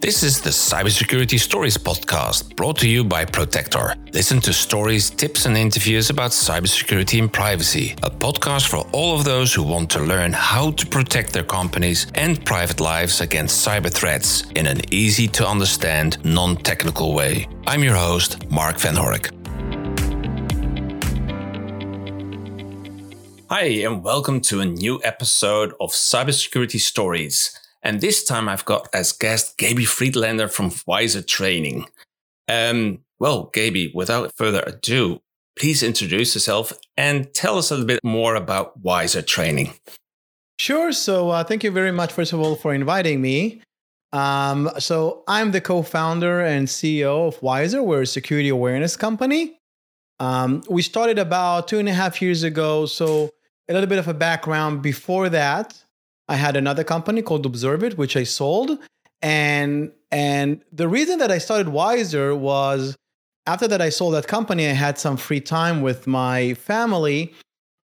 This is the Cybersecurity Stories podcast brought to you by Protector. Listen to stories, tips, and interviews about cybersecurity and privacy. A podcast for all of those who want to learn how to protect their companies and private lives against cyber threats in an easy to understand, non technical way. I'm your host, Mark Van Hork. Hi, and welcome to a new episode of Cybersecurity Stories. And this time I've got as guest Gaby Friedlander from Wizer Training. Um, well, Gaby, without further ado, please introduce yourself and tell us a little bit more about Wizer Training. Sure. So, uh, thank you very much, first of all, for inviting me. Um, so, I'm the co founder and CEO of Wizer. We're a security awareness company. Um, we started about two and a half years ago. So, a little bit of a background before that, I had another company called ObserveIT, which I sold. And and the reason that I started Wizer was after that I sold that company, I had some free time with my family.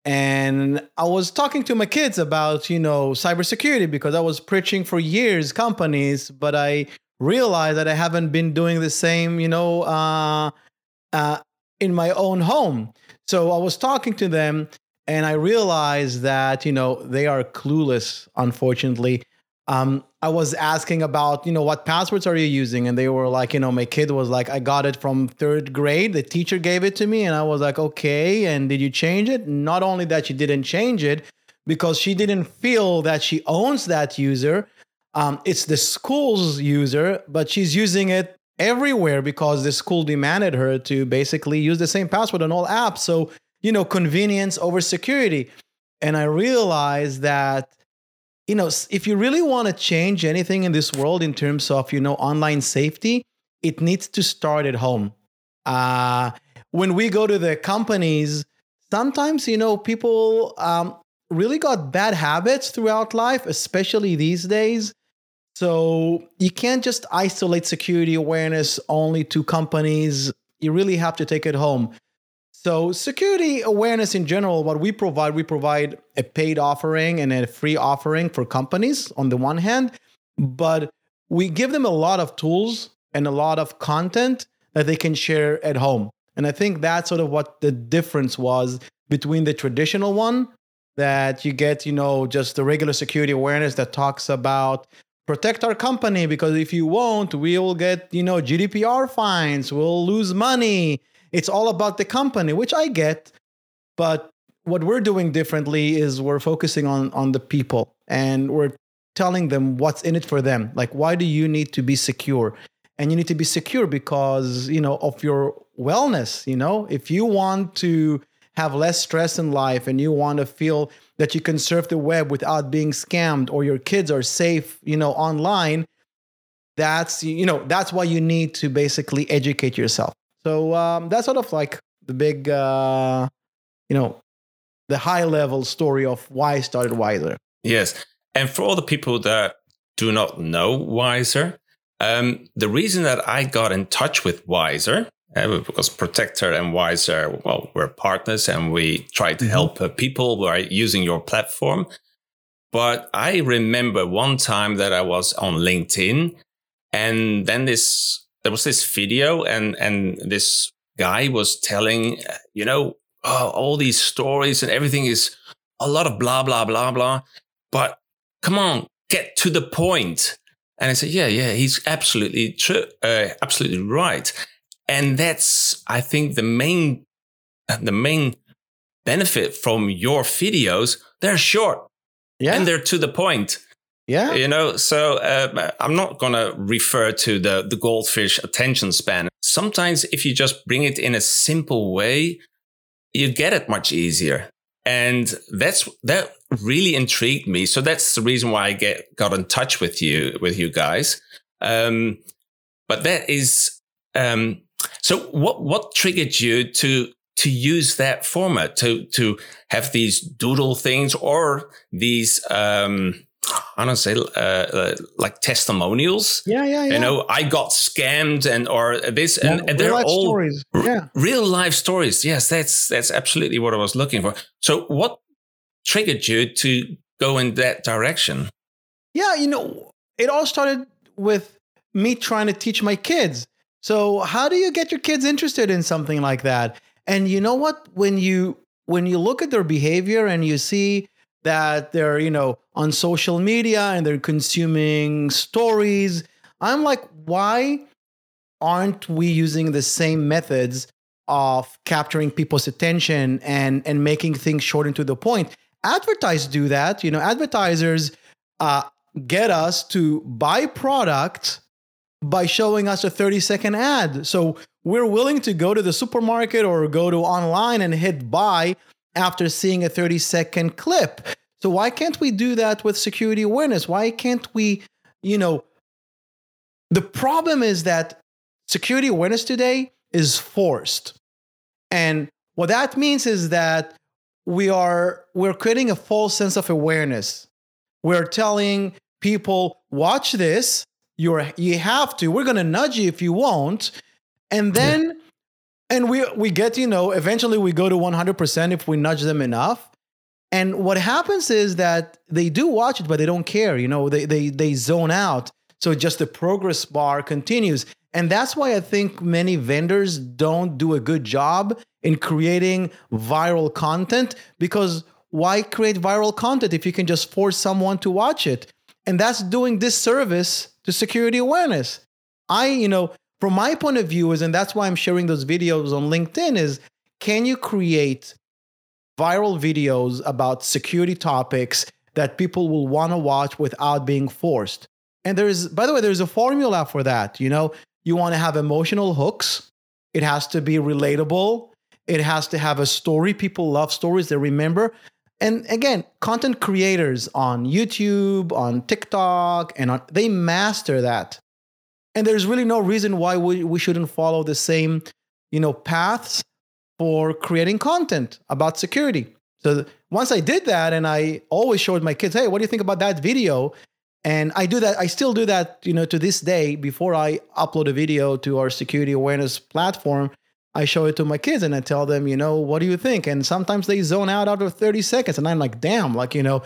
And I was talking to my kids about, you know, cybersecurity because I was preaching for years companies, but I realized that I haven't been doing the same, you know, uh, uh, in my own home. So I was talking to them and I realized that you know they are clueless. Unfortunately, um, I was asking about you know what passwords are you using, and they were like, you know, my kid was like, I got it from third grade. The teacher gave it to me, and I was like, okay. And did you change it? Not only that, she didn't change it because she didn't feel that she owns that user. Um, it's the school's user, but she's using it everywhere because the school demanded her to basically use the same password on all apps. So you know, convenience over security. And I realized that, you know, if you really want to change anything in this world in terms of, you know, online safety, it needs to start at home. Uh, when we go to the companies, sometimes, you know, people um, really got bad habits throughout life, especially these days. So you can't just isolate security awareness only to companies. You really have to take it home. So, security awareness in general, what we provide, we provide a paid offering and a free offering for companies on the one hand, but we give them a lot of tools and a lot of content that they can share at home. And I think that's sort of what the difference was between the traditional one that you get, you know, just the regular security awareness that talks about protect our company because if you won't, we will get, you know, GDPR fines, we'll lose money it's all about the company, which I get. But what we're doing differently is we're focusing on on the people and we're telling them what's in it for them. Like, why do you need to be secure? And you need to be secure because, you know, of your wellness, you know, if you want to have less stress in life and you want to feel that you can surf the web without being scammed or your kids are safe, you know, online, that's you know, that's why you need to basically educate yourself. So um, that's sort of like the big, uh, you know, the high level story of why I started Wizer. Yes. And for all the people that do not know Wizer, um, the reason that I got in touch with Wizer, uh, because Protector and Wizer, well, we're partners and we try to mm-hmm. help uh, people by using your platform. But I remember one time that I was on LinkedIn and then this there was this video and and this guy was telling you know oh, all these stories and everything is a lot of blah blah blah blah. But come on get to the point. And i said yeah yeah he's absolutely true uh, absolutely right. And that's i think the main the main benefit from your videos. They're short. Yeah. And they're to the point yeah. You know, so uh, I'm not going to refer to the, the goldfish attention span. Sometimes if you just bring it in a simple way, you get it much easier. And that's, that really intrigued me. So that's the reason why I get, got in touch with you, with you guys. Um, but that is, um, so what, what triggered you to, to use that format to, to have these doodle things or these, um, I don't say uh, uh, like testimonials. Yeah, yeah, yeah. You know, I got scammed and or this yeah, and, and they're all stories. Yeah. real life stories. Yes, that's that's absolutely what I was looking for. So, what triggered you to go in that direction? Yeah, you know, it all started with me trying to teach my kids. So how do you get your kids interested in something like that? And you know what? When you when you look at their behavior and you see that they're, you know, on social media and they're consuming stories, I'm like, why aren't we using the same methods of capturing people's attention and and making things short and to the point? Advertisers do that. You know, advertisers uh, get us to buy product by showing us a 30 second ad. So we're willing to go to the supermarket or go to online and hit buy after seeing a 30 second clip. So why can't we do that with security awareness? Why can't we, you know, the problem is that security awareness today is forced. And what that means is that we are we're creating a false sense of awareness. We're telling people, watch this, you're you have to. We're gonna nudge you if you won't. And then. And we we get, you know, eventually we go to 100% if we nudge them enough. And what happens is that they do watch it, but they don't care. You know, they they they zone out. So just the progress bar continues. And that's why I think many vendors don't do a good job in creating viral content because why create viral content if you can just force someone to watch it? And that's doing disservice to security awareness. I, you know, from my point of view is, and that's why I'm sharing those videos on LinkedIn, is can you create viral videos about security topics that people will want to watch without being forced? And there's, by the way, there's a formula for that. You know, you want to have emotional hooks. It has to be relatable. It has to have a story. People love stories. They remember. And again, content creators on YouTube, on TikTok, and on, they master that. And there's really no reason why we, we shouldn't follow the same, you know, paths for creating content about security. So once I did that, and I always showed my kids, hey, what do you think about that video? And I do that, I still do that, you know, to this day before I upload a video to our security awareness platform. I show it to my kids and I tell them, you know, what do you think? And sometimes they zone out after 30 seconds. And I'm like, damn, like, you know,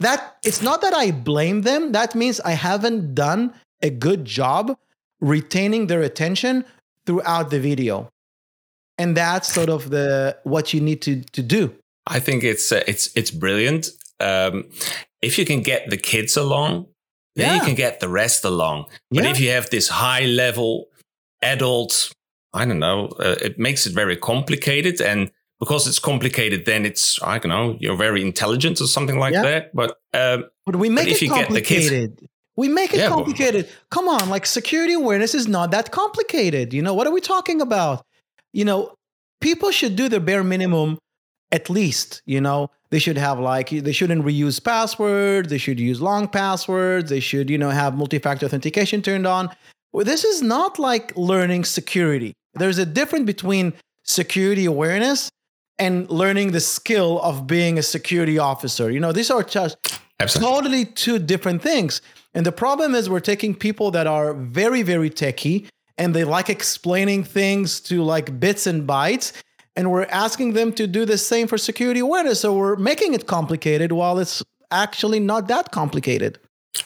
that it's not that I blame them. That means I haven't done a good job retaining their attention throughout the video. And that's sort of the what you need to to do. I think it's uh, it's it's brilliant. Um, if you can get the kids along, then yeah. you can get the rest along. But yeah. if you have this high level adult I don't know, uh, it makes it very complicated. And because it's complicated, then it's, I don't know, you're very intelligent or something like yeah. that. But, um, but we make but it complicated. Kids, we make it yeah, complicated. Well, Come on, like security awareness is not that complicated. You know, what are we talking about? You know, people should do the bare minimum at least, you know, they should have like they shouldn't reuse passwords, they should use long passwords, they should, you know, have multi-factor authentication turned on. Well, this is not like learning security. There's a difference between security awareness and learning the skill of being a security officer. You know, these are just Absolutely. totally two different things. And the problem is we're taking people that are very, very techy and they like explaining things to like bits and bytes. And we're asking them to do the same for security awareness. So we're making it complicated while it's actually not that complicated.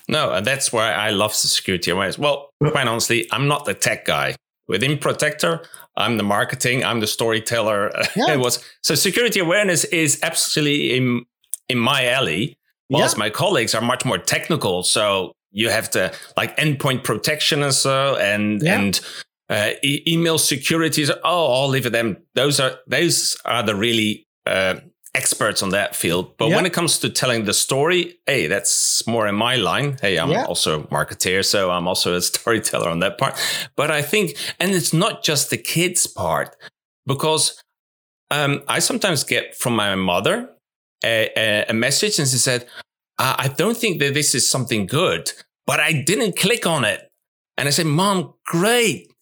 No, and that's why I love the security awareness. Well, quite honestly, I'm not the tech guy. Within Protector, I'm the marketing, I'm the storyteller. Yeah. it was so security awareness is absolutely in in my alley, whilst yeah. my colleagues are much more technical. So you have to like endpoint protection and so and yeah. and uh, e- email securities. Oh, I'll leave it them. Those are those are the really uh, experts on that field. But when it comes to telling the story, hey, that's more in my line. Hey, I'm also a marketeer, so I'm also a storyteller on that part. But I think, and it's not just the kids part, because um, I sometimes get from my mother a, a message and she said, I don't think that this is something good, but I didn't click on it. And I said, Mom, great.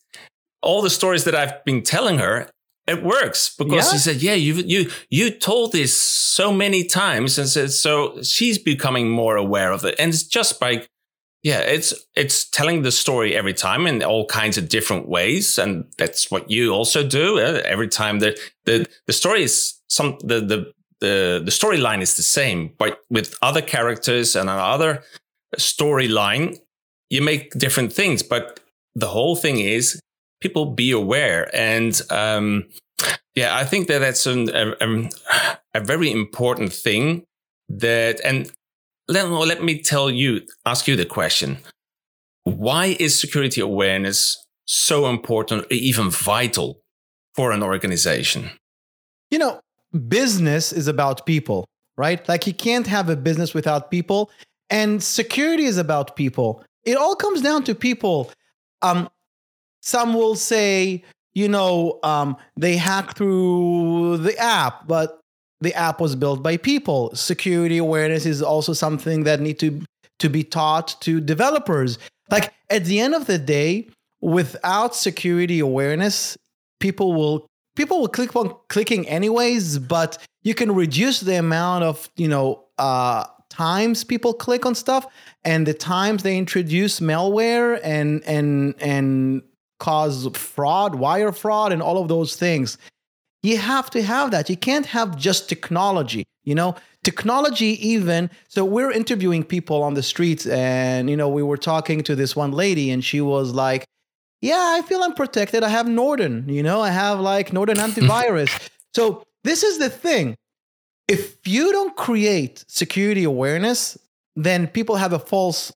All the stories that I've been telling her, it works because yeah. he said, "Yeah, you you you told this so many times," and said so she's becoming more aware of it, and it's just by yeah, it's it's telling the story every time in all kinds of different ways, and that's what you also do uh, every time. the the The story is some the the the the storyline is the same, but with other characters and another storyline. you make different things, but the whole thing is people be aware. And um, yeah, I think that that's an, a, a very important thing that, and let, let me tell you, ask you the question. Why is security awareness so important, even vital for an organization? You know, business is about people, right? Like you can't have a business without people, and security is about people. It all comes down to people. Um, some will say, you know, um, they hack through the app, but the app was built by people. Security awareness is also something that need to to be taught to developers. Like at the end of the day, without security awareness, people will people will click on clicking anyways, but you can reduce the amount of, you know, uh, times people click on stuff and the times they introduce malware and and and cause fraud, wire fraud and all of those things. You have to have that. You can't have just technology, you know? Technology even so we're interviewing people on the streets and you know we were talking to this one lady and she was like yeah, I feel I'm protected. I have Norton, you know, I have like Norton antivirus. so this is the thing. If you don't create security awareness, then people have a false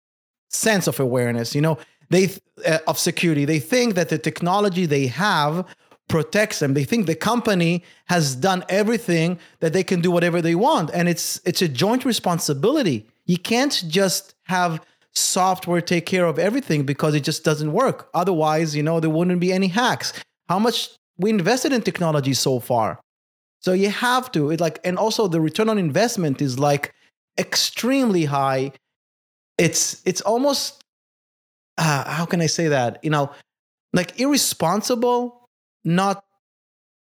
sense of awareness, you know, they uh, of security. They think that the technology they have protects them. They think the company has done everything that they can do whatever they want and it's it's a joint responsibility. You can't just have software take care of everything because it just doesn't work. Otherwise, you know, there wouldn't be any hacks. How much we invested in technology so far. So you have to, it like, and also the return on investment is like extremely high. It's, it's almost, uh, how can I say that? You know, like irresponsible, not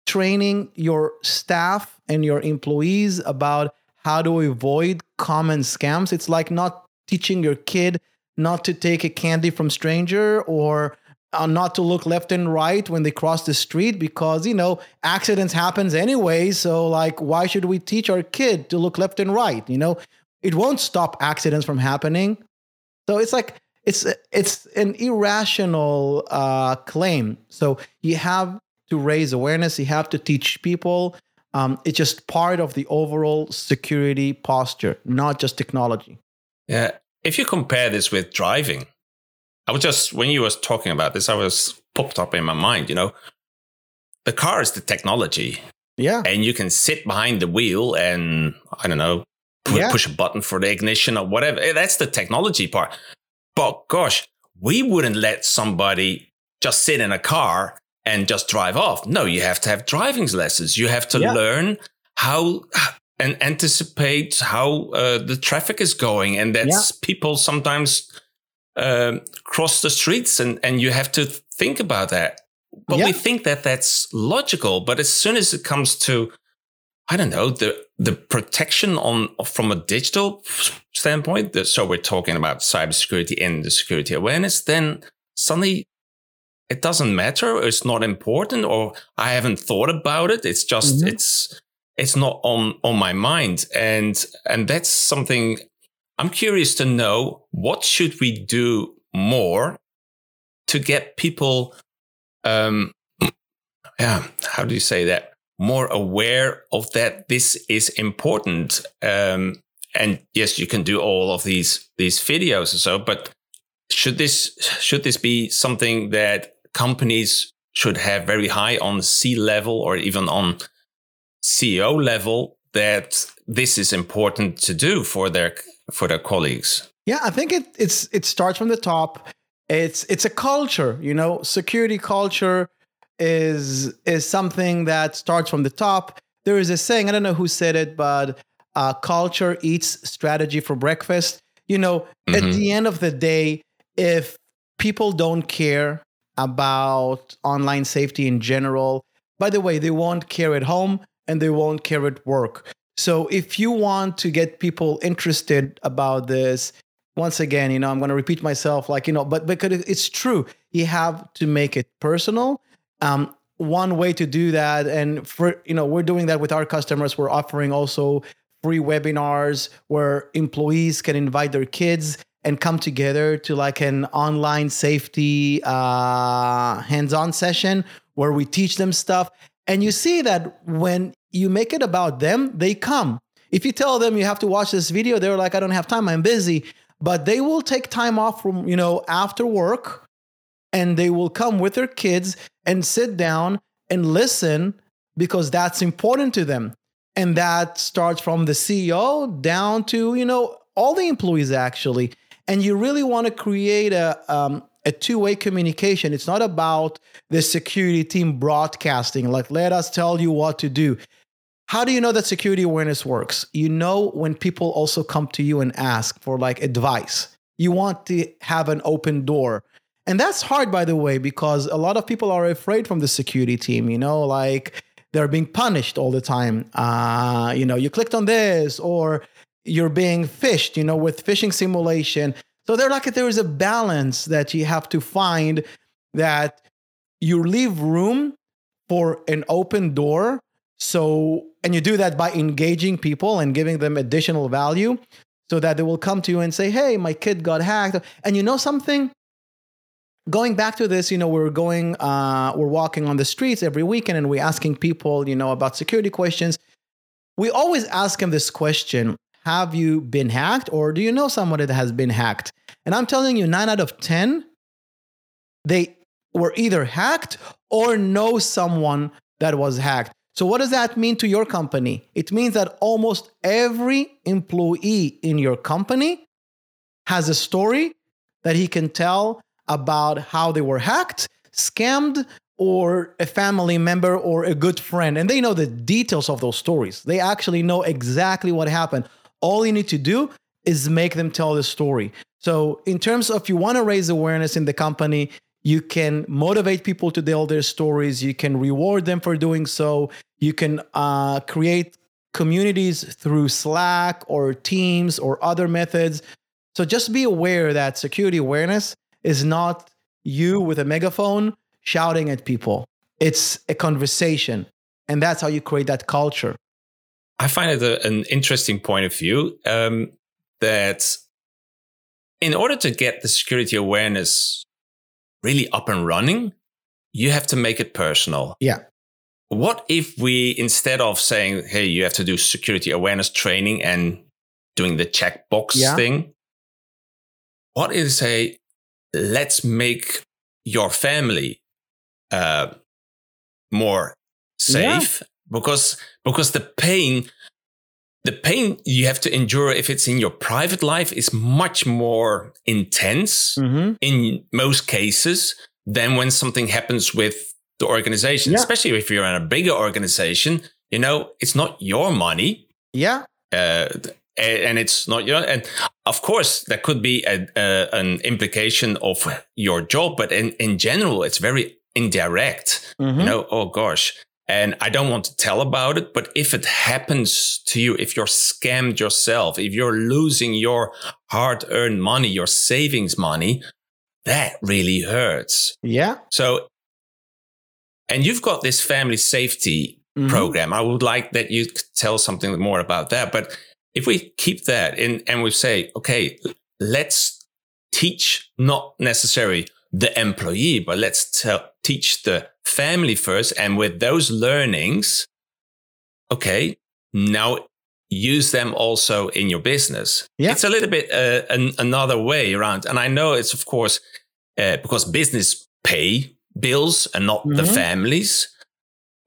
training your staff and your employees about how to avoid common scams. It's like not teaching your kid not to take a candy from stranger or uh, not to look left and right when they cross the street because you know accidents happens anyway. So like why should we teach our kid to look left and right? You know it won't stop accidents from happening. So it's like it's it's an irrational uh, claim. So you have to raise awareness. You have to teach people. Um, it's just part of the overall security posture not just technology. Yeah. If you compare this with driving, I was just, when you was talking about this, I was popped up in my mind, you know, the car is the technology. Yeah. And you can sit behind the wheel and, I don't know, push, yeah. push a button for the ignition or whatever. Eh, that's the technology part. But gosh, we wouldn't let somebody just sit in a car and just drive off. No, you have to have driving lessons. You have to yeah. learn how and anticipate how uh, the traffic is going and that yeah. people sometimes uh, cross the streets and, and you have to think about that but yeah. we think that that's logical but as soon as it comes to i don't know the the protection on from a digital standpoint so we're talking about cybersecurity and the security awareness then suddenly it doesn't matter it's not important or i haven't thought about it it's just mm-hmm. it's it's not on on my mind. And and that's something i'm curious to know what should we do more to get people um yeah how do you say that? More aware of that this is important. Um and yes you can do all of these these videos or so but should this should this be something that companies should have very high on C level or even on CEO level that this is important to do for their for their colleagues? Yeah, I think it it's it starts from the top. It's it's a culture, you know, security culture is is something that starts from the top. There is a saying, I don't know who said it, but uh, culture eats strategy for breakfast. You know, mm-hmm. at the end of the day, if people don't care about online safety in general, by the way, they won't care at home and they won't care at work. So if you want to get people interested about this, once again, you know, I'm going to repeat myself, like you know, but because it's true, you have to make it personal. Um, one way to do that, and for you know, we're doing that with our customers. We're offering also free webinars where employees can invite their kids and come together to like an online safety uh, hands-on session where we teach them stuff. And you see that when you make it about them, they come. If you tell them you have to watch this video, they're like, I don't have time, I'm busy. But they will take time off from, you know, after work and they will come with their kids and sit down and listen because that's important to them. And that starts from the CEO down to, you know, all the employees actually. And you really want to create a, um, a two-way communication. It's not about the security team broadcasting, like, let us tell you what to do. How do you know that security awareness works? You know when people also come to you and ask for like advice. You want to have an open door. And that's hard, by the way, because a lot of people are afraid from the security team, you know, like they're being punished all the time. Uh, you know, you clicked on this or you're being phished, you know, with phishing simulation. So they're like there is a balance that you have to find that you leave room for an open door. So, and you do that by engaging people and giving them additional value so that they will come to you and say, Hey, my kid got hacked. And you know something? Going back to this, you know, we're going, uh, we're walking on the streets every weekend and we're asking people, you know, about security questions. We always ask them this question Have you been hacked or do you know somebody that has been hacked? And I'm telling you, nine out of 10, they were either hacked or know someone that was hacked. So, what does that mean to your company? It means that almost every employee in your company has a story that he can tell about how they were hacked, scammed, or a family member or a good friend. And they know the details of those stories. They actually know exactly what happened. All you need to do is make them tell the story. So, in terms of you want to raise awareness in the company, you can motivate people to tell their stories. You can reward them for doing so. You can uh, create communities through Slack or Teams or other methods. So just be aware that security awareness is not you with a megaphone shouting at people. It's a conversation. And that's how you create that culture. I find it a, an interesting point of view um, that in order to get the security awareness really up and running, you have to make it personal. Yeah. What if we, instead of saying, hey, you have to do security awareness training and doing the checkbox yeah. thing, what if is say, let's make your family uh, more safe yeah. because because the pain the pain you have to endure if it's in your private life is much more intense mm-hmm. in most cases than when something happens with the organization yeah. especially if you're in a bigger organization you know it's not your money yeah uh, and it's not your and of course there could be a, a, an implication of your job but in, in general it's very indirect mm-hmm. you know oh gosh and I don't want to tell about it, but if it happens to you, if you're scammed yourself, if you're losing your hard earned money, your savings money, that really hurts. Yeah. So, and you've got this family safety mm-hmm. program. I would like that you could tell something more about that. But if we keep that in and we say, okay, let's teach not necessarily the employee, but let's tell, teach the family first. And with those learnings, okay, now use them also in your business. Yeah. It's a little bit uh, an, another way around. And I know it's, of course, uh, because business pay bills and not mm-hmm. the families.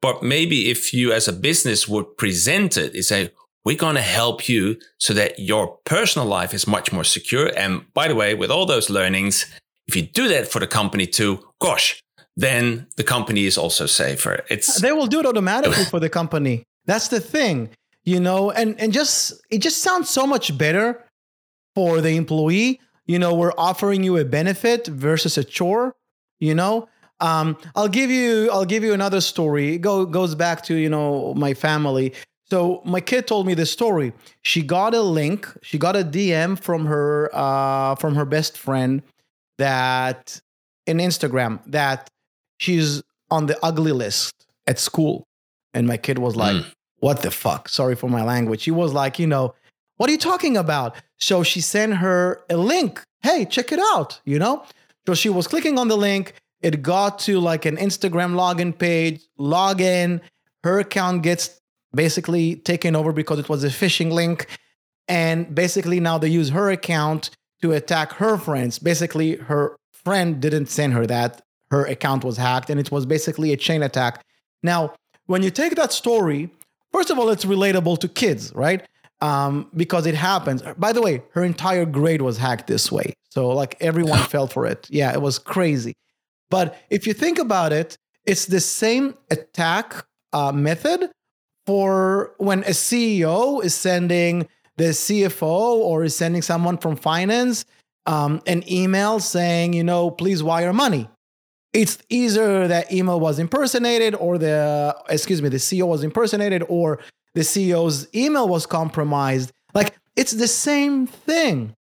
But maybe if you as a business would present it, is say, we're going to help you so that your personal life is much more secure. And by the way, with all those learnings, if you do that for the company too, gosh, then the company is also safer. It's they will do it automatically for the company. That's the thing, you know, and and just it just sounds so much better for the employee. You know, we're offering you a benefit versus a chore. You know, um, I'll give you I'll give you another story. It go goes back to you know my family. So my kid told me this story. She got a link. She got a DM from her uh, from her best friend that in Instagram that she's on the ugly list at school. And my kid was like, mm. what the fuck? Sorry for my language. She was like, you know, what are you talking about? So she sent her a link hey, check it out, you know? So she was clicking on the link. It got to like an Instagram login page, login. Her account gets basically taken over because it was a phishing link. And basically now they use her account to attack her friends. Basically, her friend didn't send her that. Her account was hacked, and it was basically a chain attack. Now, when you take that story, first of all, it's relatable to kids, right? Um, because it happens. By the way, her entire grade was hacked this way. So, like, everyone fell for it. Yeah, it was crazy. But if you think about it, it's the same attack uh, method for when a CEO is sending the CFO or is sending someone from finance um, an email saying, you know, please wire money. It's either that email was impersonated or the, excuse me, the CEO was impersonated or the CEO's email was compromised. Like it's the same thing.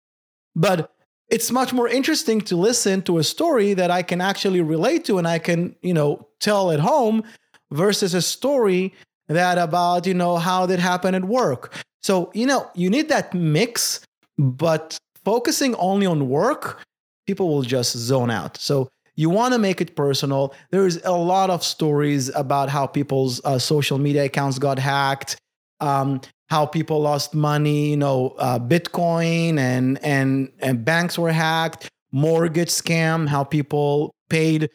But it's much more interesting to listen to a story that I can actually relate to and I can, you know, tell at home versus a story that about, you know, how did happen at work. So, you know, you need that mix, but focusing only on work, people will just zone out. So, you want to make it personal. There's a lot of stories about how people's uh, social media accounts got hacked, um, how people lost money, you know, uh, Bitcoin and, and, and banks were hacked, mortgage scam, how people paid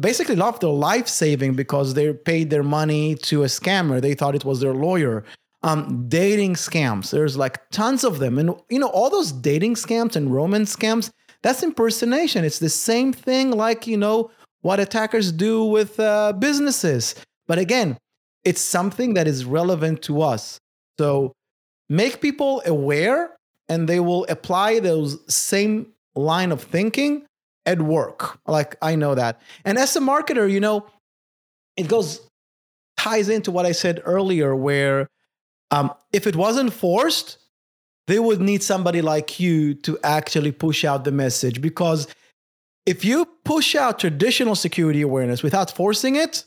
basically lost their life saving because they paid their money to a scammer. They thought it was their lawyer um, dating scams. There's like tons of them. And, you know, all those dating scams and romance scams, that's impersonation. It's the same thing like, you know, what attackers do with uh, businesses. But again, it's something that is relevant to us. So make people aware and they will apply those same line of thinking at work. Like I know that. And as a marketer, you know, it goes ties into what I said earlier where um, if it wasn't forced, they would need somebody like you to actually push out the message because if you push out traditional security awareness without forcing it,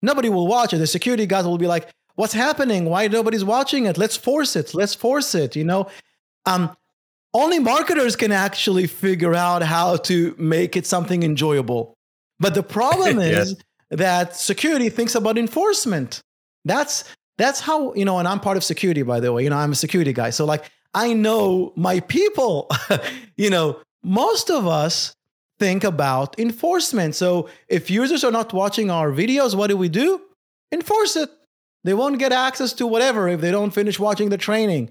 nobody will watch it. The security guys will be like, "What's happening? Why nobody's watching it? Let's force it. Let's force it." You know, um, only marketers can actually figure out how to make it something enjoyable. But the problem is that security thinks about enforcement. That's that's how, you know, and I'm part of security, by the way. You know, I'm a security guy. So, like, I know my people. you know, most of us think about enforcement. So, if users are not watching our videos, what do we do? Enforce it. They won't get access to whatever if they don't finish watching the training.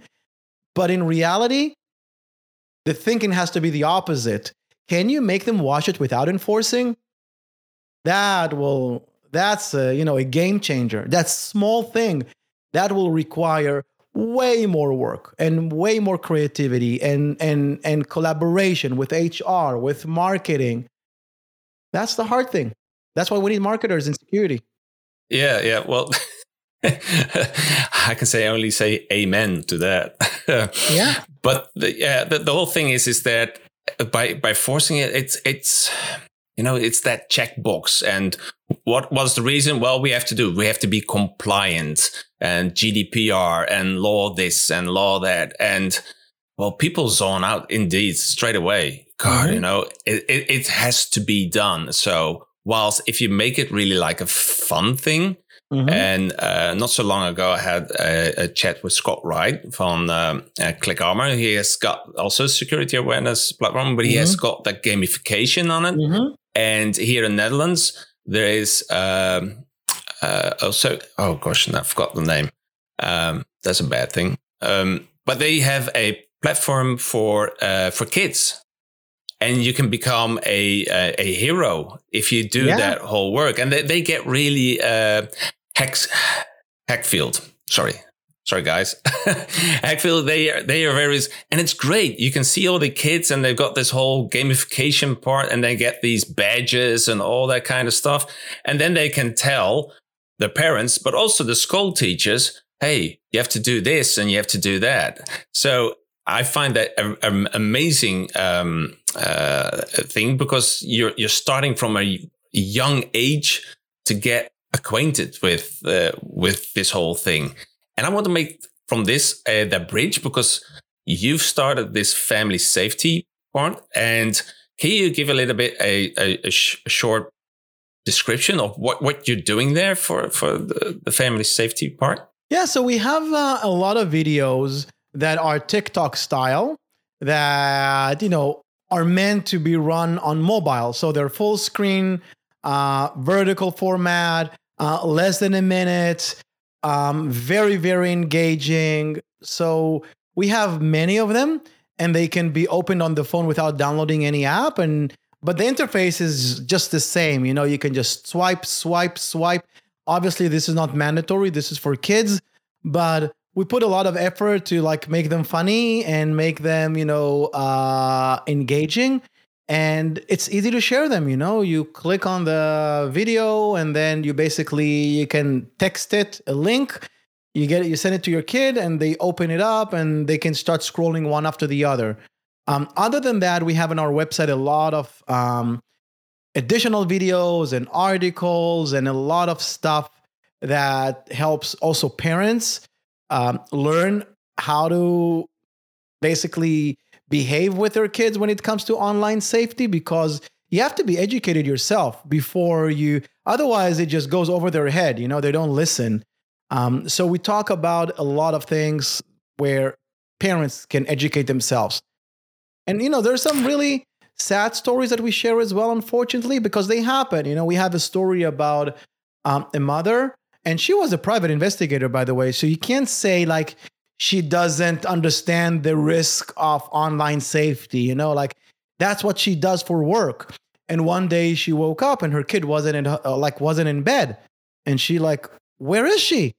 But in reality, the thinking has to be the opposite. Can you make them watch it without enforcing? That will that's a, you know a game changer. That small thing that will require way more work and way more creativity and and and collaboration with HR, with marketing. That's the hard thing. That's why we need marketers in security. Yeah, yeah. Well, I can say only say amen to that. yeah. But the, yeah, the, the whole thing is is that by by forcing it, it's it's you know, it's that checkbox. And what was the reason? Well, we have to do, we have to be compliant and GDPR and law this and law that. And well, people zone out indeed straight away. God, mm-hmm. you know, it, it, it has to be done. So whilst if you make it really like a fun thing, Mm-hmm. And uh, not so long ago, I had a, a chat with Scott Wright from um, uh, ClickArmor. He has got also security awareness platform, but he mm-hmm. has got that gamification on it. And here in Netherlands, there is um, uh, also oh gosh, I forgot the name. Um, that's a bad thing. Um, but they have a platform for uh, for kids, and you can become a a, a hero if you do yeah. that whole work. And they, they get really uh, hex HackShield. Sorry, sorry guys. Actually they are they are very and it's great. You can see all the kids and they've got this whole gamification part and they get these badges and all that kind of stuff. And then they can tell the parents but also the school teachers hey you have to do this and you have to do that. So i find that an amazing um, uh, thing because you're you're starting from a young age to get acquainted with uh, with this whole thing and I want to make from this uh, the bridge because you've started this family safety part. And can you give a little bit a, a, a, sh- a short description of what, what you're doing there for, for the, the family safety part? Yeah, so we have uh, a lot of videos that are TikTok style that, you know, are meant to be run on mobile. So they're full screen, uh, vertical format, uh, less than a minute, um, very, very engaging. So we have many of them and they can be opened on the phone without downloading any app. And but the interface is just the same. You know, you can just swipe, swipe, swipe. Obviously, this is not mandatory. This is for kids, but we put a lot of effort to like make them funny and make them, you know, uh, engaging. And it's easy to share them. You know, you click on the video and then you basically you can text it a link. You get it, you send it to your kid, and they open it up and they can start scrolling one after the other. Um, other than that, we have on our website a lot of um, additional videos and articles and a lot of stuff that helps also parents um, learn how to basically behave with their kids when it comes to online safety because you have to be educated yourself before you otherwise it just goes over their head you know they don't listen um, so we talk about a lot of things where parents can educate themselves and you know, there's some really sad stories that we share as well, unfortunately, because they happen. You know, we have a story about um, a mother, and she was a private investigator, by the way. So you can't say like she doesn't understand the risk of online safety. You know, like that's what she does for work. And one day she woke up and her kid wasn't in uh, like wasn't in bed, and she like, where is she?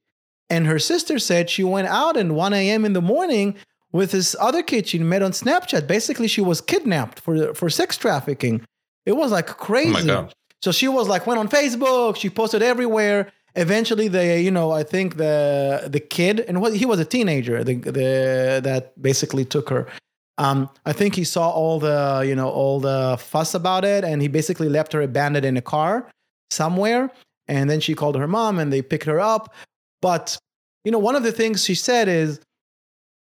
And her sister said she went out and 1 a.m. in the morning with this other kid she met on Snapchat. Basically, she was kidnapped for for sex trafficking. It was like crazy. Oh so she was like went on Facebook. She posted everywhere. Eventually, they you know I think the the kid and what he was a teenager. The the that basically took her. Um, I think he saw all the you know all the fuss about it, and he basically left her abandoned in a car somewhere. And then she called her mom, and they picked her up. But you know, one of the things she said is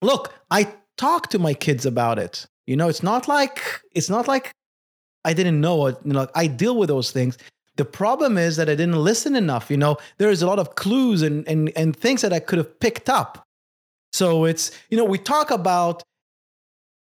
look, I talk to my kids about it. You know, it's not like it's not like I didn't know it. You know, I deal with those things. The problem is that I didn't listen enough. You know, there's a lot of clues and and and things that I could have picked up. So it's you know we talk about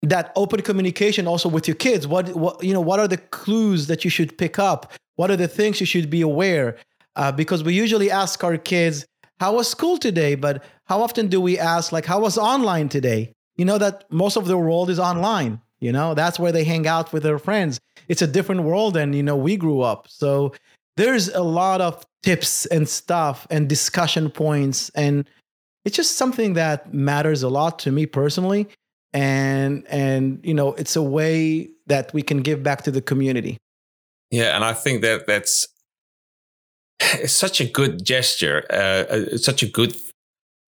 that open communication also with your kids. What what you know what are the clues that you should pick up? What are the things you should be aware? Uh, because we usually ask our kids, "How was school today?" But how often do we ask like how was online today you know that most of the world is online you know that's where they hang out with their friends it's a different world than you know we grew up. So there's a lot of tips and stuff and discussion points and it's just something that matters a lot to me personally and and you know it's a way that we can give back to the community. Yeah and i think that that's it's such a good gesture uh, uh such a good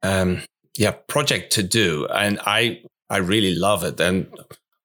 um, yeah project to do, and I I really love it, and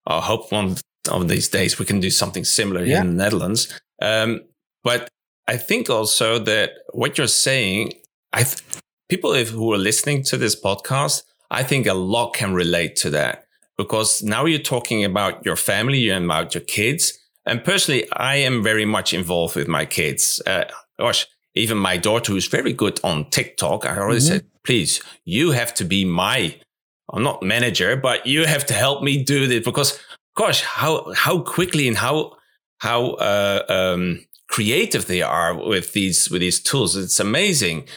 I hope one of these days we can do something similar yeah. in the Netherlands. Um, but I think also that what you're saying, I th- people if, who are listening to this podcast, I think a lot can relate to that because now you're talking about your family and about your kids. And personally, I am very much involved with my kids. Uh, gosh, even my daughter, who's very good on TikTok, I always mm-hmm. said, please, you have to be my, I'm not manager, but you have to help me do this because, gosh, how, how quickly and how, how, uh, um, creative they are with these, with these tools. It's amazing,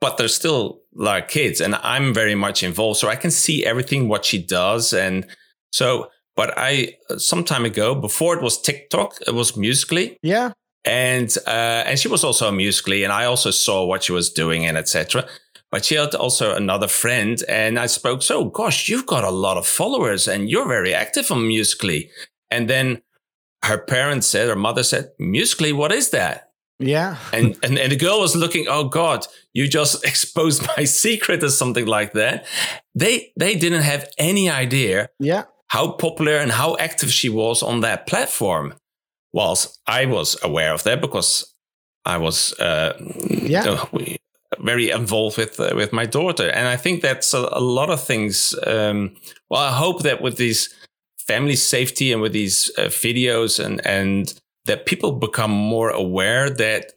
but they're still like kids and I'm very much involved. So I can see everything, what she does. And so, but I, some time ago, before it was TikTok, it was Musical.ly. Yeah and uh, and she was also Musical.ly, and I also saw what she was doing and etc. But she had also another friend, and I spoke. So, gosh, you've got a lot of followers, and you're very active on Musical.ly. And then her parents said, her mother said, Musical.ly, what is that? Yeah. and, and and the girl was looking, oh God, you just exposed my secret or something like that. They they didn't have any idea yeah. how popular and how active she was on that platform whilst I was aware of that because I was uh, yeah. Very involved with uh, with my daughter, and I think that's a, a lot of things. Um, well, I hope that with these family safety and with these uh, videos and and that people become more aware that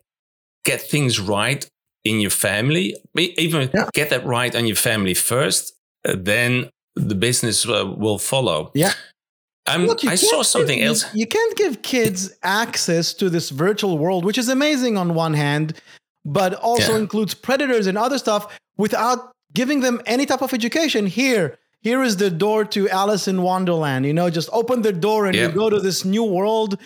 get things right in your family, even yeah. get that right on your family first, uh, then the business uh, will follow. Yeah. Um, Look, I saw something give, else. You, you can't give kids access to this virtual world, which is amazing on one hand, but also yeah. includes predators and other stuff without giving them any type of education. Here, here is the door to Alice in Wonderland. You know, just open the door and yep. you go to this new world,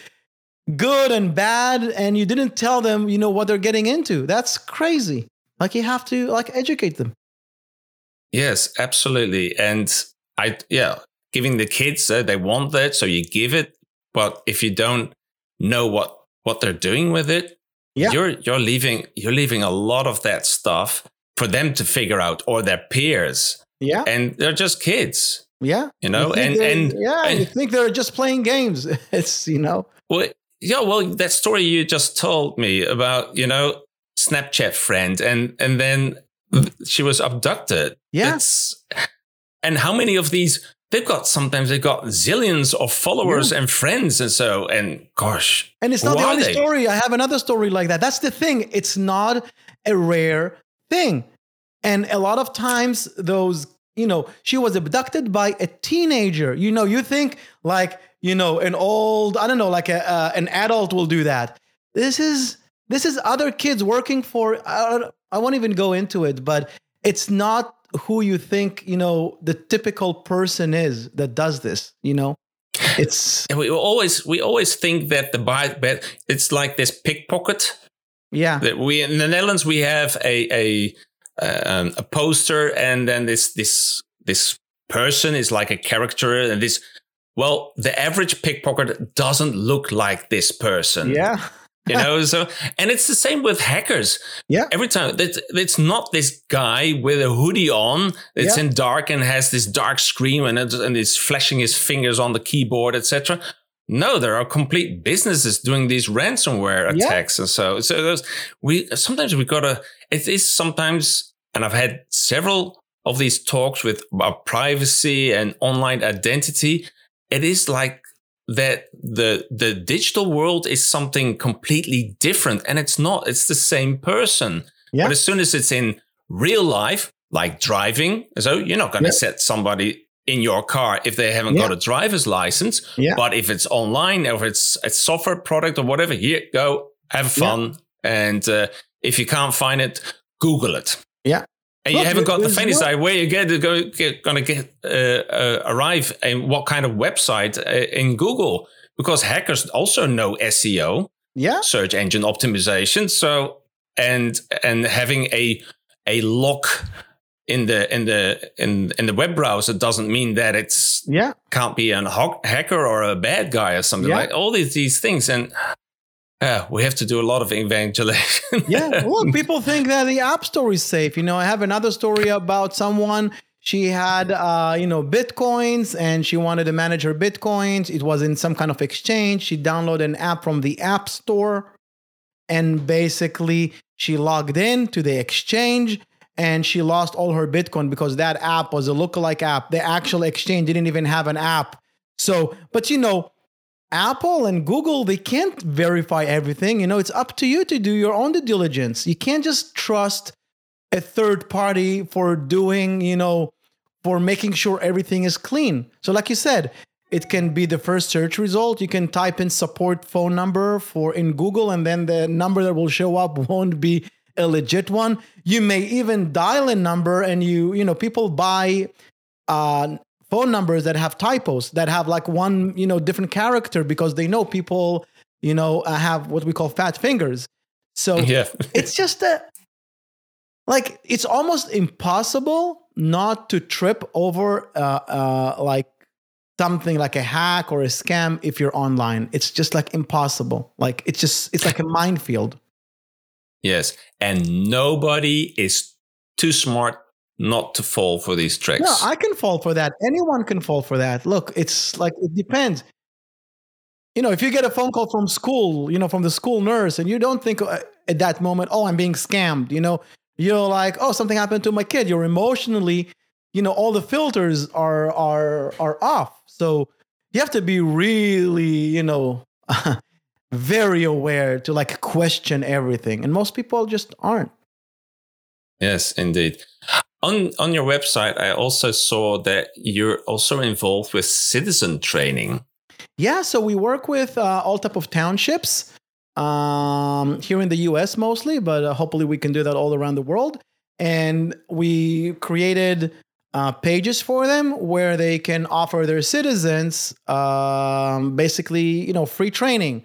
good and bad, and you didn't tell them, you know, what they're getting into. That's crazy. Like you have to like educate them. Yes, absolutely. And I, yeah, giving the kids uh, they want that, so you give it. But if you don't know what what they're doing with it, yeah. you're you're leaving you're leaving a lot of that stuff for them to figure out or their peers. Yeah, and they're just kids. Yeah, you know, you and and yeah, and, you think they're just playing games. it's you know. Well, yeah, well, that story you just told me about, you know, Snapchat friend, and and then she was abducted. Yeah. and how many of these they've got sometimes they've got zillions of followers yeah. and friends and so and gosh and it's not the only they? story. I have another story like that. That's the thing. It's not a rare thing. And a lot of times those you know she was abducted by a teenager. You know you think like you know an old i don't know like a, uh, an adult will do that. This is this is other kids working for I, I won't even go into it but it's not who you think you know the typical person is that does this you know? It's and we always we always think that the buy it's like this pickpocket. Yeah. That we in the netherlands we have a a um, a poster and then this this this person is like a character and this well the average pickpocket doesn't look like this person. Yeah you know so and it's the same with hackers yeah every time it's, it's not this guy with a hoodie on it's yeah. in dark and has this dark screen and, it's, and is flashing his fingers on the keyboard etc no there are complete businesses doing these ransomware attacks yeah. and so so we sometimes we gotta it is sometimes and i've had several of these talks with about privacy and online identity it is like that the the digital world is something completely different and it's not it's the same person yeah. but as soon as it's in real life like driving so you're not going to yeah. set somebody in your car if they haven't yeah. got a driver's license yeah. but if it's online or if it's a software product or whatever here go have fun and uh, if you can't find it google it yeah and Look, you haven't got the faintest idea where you get, go, get going to get uh, uh, arrive and what kind of website uh, in Google because hackers also know SEO, yeah, search engine optimization. So and and having a a lock in the in the in in the web browser doesn't mean that it's yeah can't be a hacker or a bad guy or something yeah. like all these these things and yeah, we have to do a lot of evangelization. yeah, look, people think that the App Store is safe. You know, I have another story about someone. She had, uh, you know, bitcoins, and she wanted to manage her bitcoins. It was in some kind of exchange. She downloaded an app from the App Store, and basically she logged in to the exchange, and she lost all her Bitcoin because that app was a lookalike app. The actual exchange didn't even have an app. So, but you know, Apple and Google, they can't verify everything. You know, it's up to you to do your own due diligence. You can't just trust a third party for doing, you know, for making sure everything is clean. So, like you said, it can be the first search result. You can type in support phone number for in Google, and then the number that will show up won't be a legit one. You may even dial a number, and you, you know, people buy uh, phone numbers that have typos that have like one you know different character because they know people you know uh, have what we call fat fingers. So yeah. it's just a like it's almost impossible not to trip over uh, uh, like something like a hack or a scam if you're online. It's just like impossible. Like it's just it's like a minefield. Yes. And nobody is too smart not to fall for these tricks. No, I can fall for that. Anyone can fall for that. Look, it's like it depends. You know, if you get a phone call from school, you know, from the school nurse, and you don't think uh, at that moment, oh, I'm being scammed, you know, you're like, oh, something happened to my kid. You're emotionally, you know, all the filters are are are off. So you have to be really, you know, very aware to like question everything. And most people just aren't. Yes, indeed. On on your website, I also saw that you're also involved with citizen training. Yeah, so we work with uh, all type of townships um, here in the U.S. mostly, but uh, hopefully we can do that all around the world. And we created uh, pages for them where they can offer their citizens um, basically, you know, free training.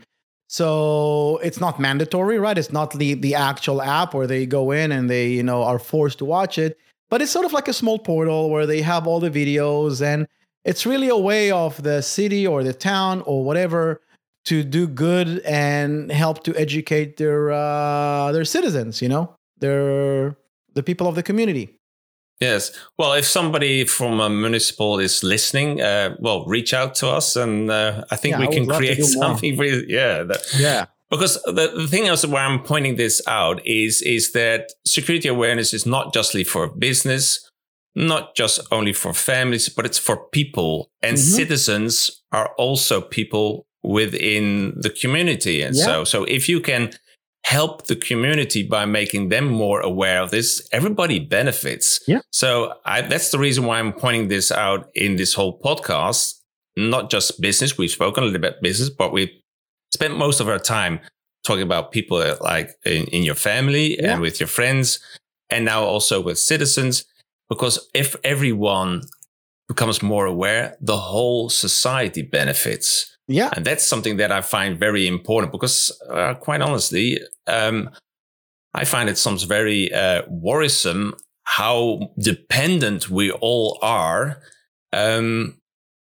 So it's not mandatory, right? It's not the the actual app where they go in and they, you know, are forced to watch it, but it's sort of like a small portal where they have all the videos and it's really a way of the city or the town or whatever to do good and help to educate their uh, their citizens, you know, their the people of the community. Yes. Well, if somebody from a municipal is listening, uh, well, reach out to us, and uh, I think Yeah, we I can would love to create something. Yeah. That, Yeah. Because the, the thing else why I'm pointing this out is is that security awareness is not justly for business, not just only for families, but it's for people, and Mhm. citizens are also people within the community, and Yeah. so so if you can help the community by making them more aware of this, everybody benefits. Yeah. So I, that's the reason why I'm pointing this out in this whole podcast. Not just business. We've spoken a little bit about business, but we spent most of our time talking about people like in, in your family Yeah. and with your friends, and now also with citizens. Because if everyone becomes more aware, the whole society benefits. Yeah. And that's something that I find very important because, uh, quite honestly, um, I find it sometimes very uh, worrisome how dependent we all are um,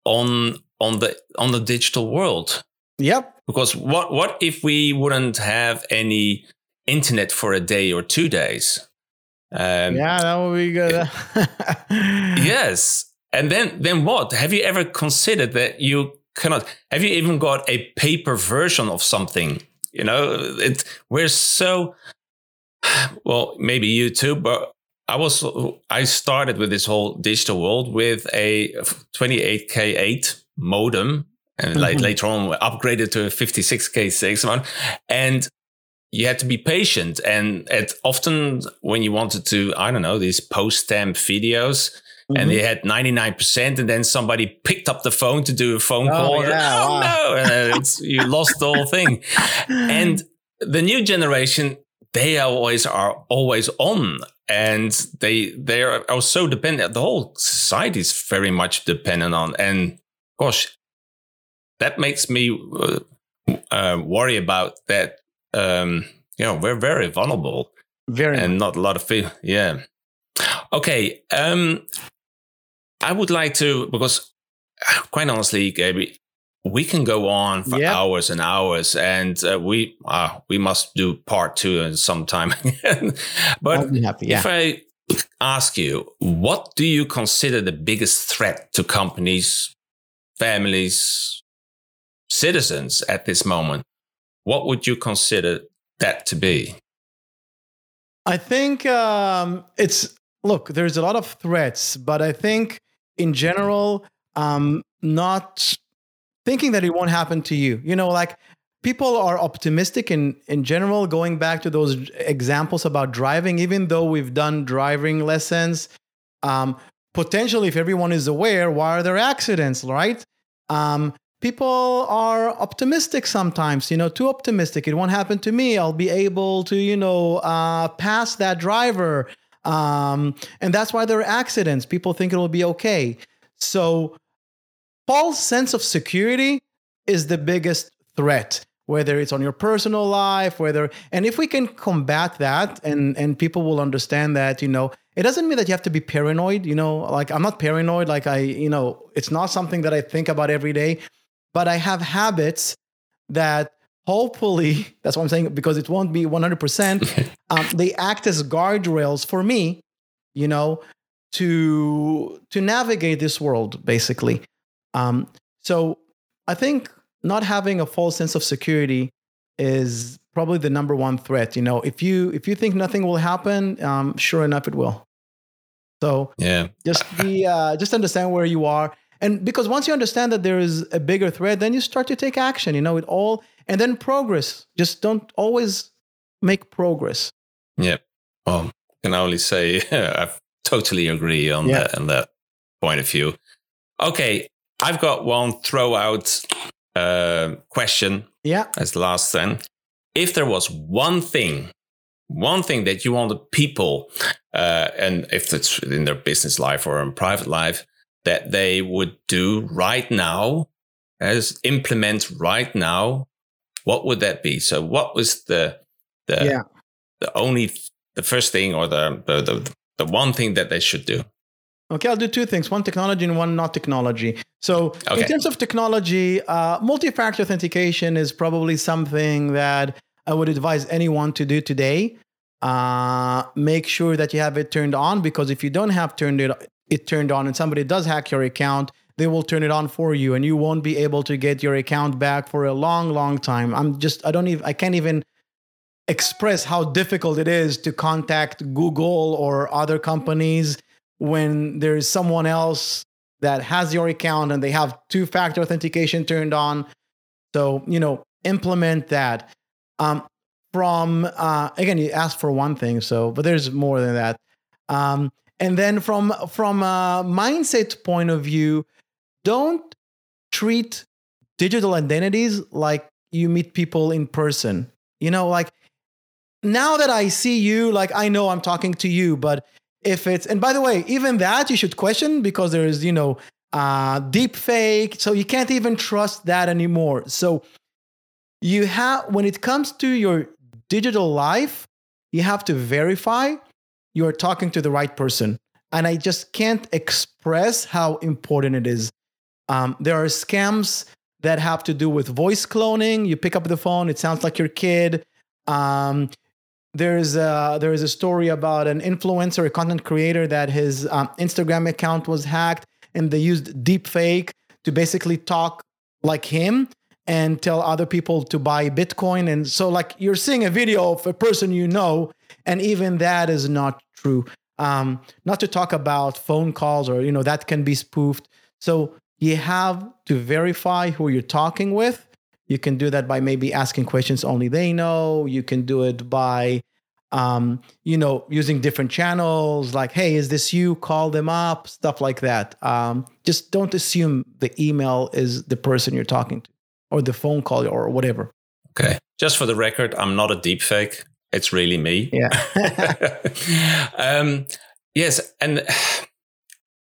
on on the on the digital world. Yep. Because what what if we wouldn't have any internet for a day or two days? Um, yeah, that would be good. Yes. And then then what? Have you ever considered that you cannot have you even got a paper version of something? You know, it we're so well, maybe you too, but I was I started with this whole digital world with a 28k8 modem and like Mhm. later on we upgraded to a 56k6 one and you had to be patient. And it often when you wanted to i don't know these post stamp videos and Mhm. they had 99% and then somebody picked up the phone to do a phone Oh, call. and, yeah, oh wow. no! And it's, you lost the whole thing. And the new generation they always are always on. And they they are, are so dependent. The whole society is very much dependent on and gosh that makes me uh, uh, worry about that um you know we're very vulnerable very and not a lot of people yeah okay um i would like to because quite honestly Gaby, we can go on for Yeah. hours and hours and uh, we uh, we must do part two in some but happy. Yeah. if i ask you what do you consider the biggest threat to companies families citizens at this moment what would you consider that to be I think um, it's look. There's a lot of threats, but I think in general, um, not thinking that it won't happen to you. You know, like people are optimistic in in general. Going back to those examples about driving, even though we've done driving lessons, um, potentially, if everyone is aware, why are there accidents? Right? Um, people are optimistic sometimes you know too optimistic. It won't happen to me. I'll be able to you know uh, pass that driver. Um, and that's why there are accidents. People think it'll be okay. So false sense of security is the biggest threat whether it's on your personal life whether and if we can combat that and and people will understand that you know it doesn't mean that you have to be paranoid you know like i'm not paranoid like i you know it's not something that i think about every day but I have habits that hopefully, that's what I'm saying, because it won't be 100%, um, they act as guardrails for me, you know, to, to navigate this world, basically. Um, so I think not having a false sense of security is probably the number one threat. You know, if you, if you think nothing will happen, um, sure enough, it will. So yeah just be, uh, just understand where you are and because once you understand that there is a bigger threat then you start to take action you know it all and then progress. Just don't always make progress. Yeah. Well I can only say i totally agree on yeah. that on that point of view. Okay i've got one throw out uh, question. Yeah. As the last then. If there was one thing one thing that you want the people, uh, and if it's in their business life or in private life, that they would do right now, as implement right now, what would that be? So, what was the the yeah. the only the first thing or the, the the the one thing that they should do? Okay, I'll do two things: one technology and one not technology. So, okay. in terms of technology, uh, multi-factor authentication is probably something that I would advise anyone to do today. Uh, make sure that you have it turned on because if you don't have turned it it turned on and somebody does hack your account, they will turn it on for you and you won't be able to get your account back for a long, long time. I'm just I don't even I can't even express how difficult it is to contact Google or other companies when there's someone else that has your account and they have two factor authentication turned on. So, you know, implement that. Um, from uh, again, you asked for one thing, so but there's more than that. Um, and then from from a mindset point of view, don't treat digital identities like you meet people in person. You know, like now that I see you, like I know I'm talking to you, but if it's and by the way, even that you should question because there's, you know, uh deep fake. So you can't even trust that anymore. So you have when it comes to your digital life, you have to verify you're talking to the right person. And I just can't express how important it is. Um, there are scams that have to do with voice cloning. You pick up the phone, it sounds like your kid. Um, there's a, there is a story about an influencer, a content creator, that his um, Instagram account was hacked, and they used deepfake to basically talk like him and tell other people to buy Bitcoin. And so, like, you're seeing a video of a person you know, and even that is not true. Um, not to talk about phone calls or, you know, that can be spoofed. So, you have to verify who you're talking with. You can do that by maybe asking questions only they know. You can do it by, um, you know, using different channels like, hey, is this you? Call them up, stuff like that. Um, just don't assume the email is the person you're talking to or the phone call or whatever. Okay. Just for the record, I'm not a deep fake. It's really me. Yeah. um, yes, and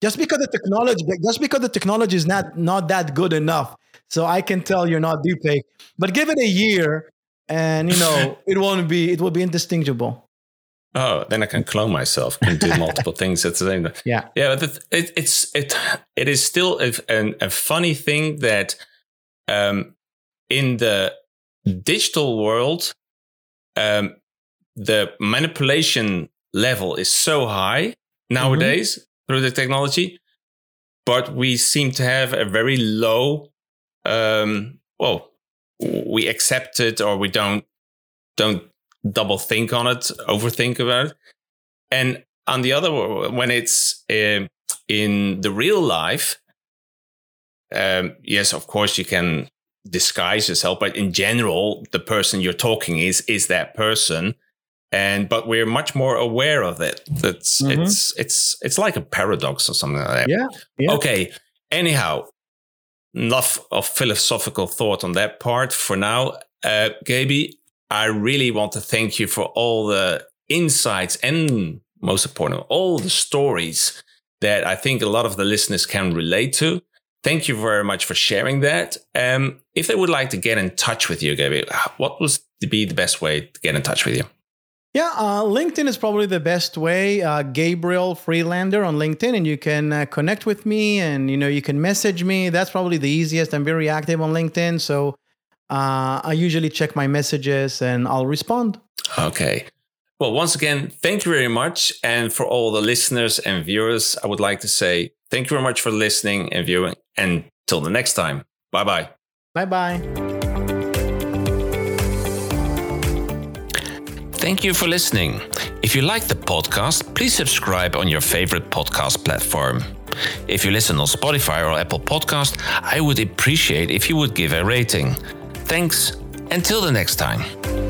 just because the technology, just because the technology is not not that good enough, so I can tell you're not deep. But give it a year, and you know it won't be. It will be indistinguishable. Oh, then I can clone myself and do multiple things at the same time. Yeah, yeah. But it, it's it it is still a, a, a funny thing that um, in the digital world, um, the manipulation level is so high nowadays mm-hmm. through the technology, but we seem to have a very low. Um, well, we accept it or we don't don't double think on it, overthink about it, and on the other, when it's uh, in the real life, um, yes, of course you can disguise yourself, but in general, the person you're talking is is that person. And but we're much more aware of it. That's mm-hmm. it's it's it's like a paradox or something like that. Yeah. yeah. Okay. Anyhow, enough of philosophical thought on that part for now. Uh, Gaby, I really want to thank you for all the insights and most important, all the stories that I think a lot of the listeners can relate to. Thank you very much for sharing that. Um, if they would like to get in touch with you, Gaby, what would be the best way to get in touch with you? Yeah, uh, LinkedIn is probably the best way. Uh, Gabriel Friedlander on LinkedIn, and you can uh, connect with me, and you know you can message me. That's probably the easiest. I'm very active on LinkedIn, so uh, I usually check my messages and I'll respond. Okay. Well, once again, thank you very much, and for all the listeners and viewers, I would like to say thank you very much for listening and viewing. And till the next time, bye bye. Bye bye. Thank you for listening. If you like the podcast, please subscribe on your favorite podcast platform. If you listen on Spotify or Apple Podcast, I would appreciate if you would give a rating. Thanks. Until the next time.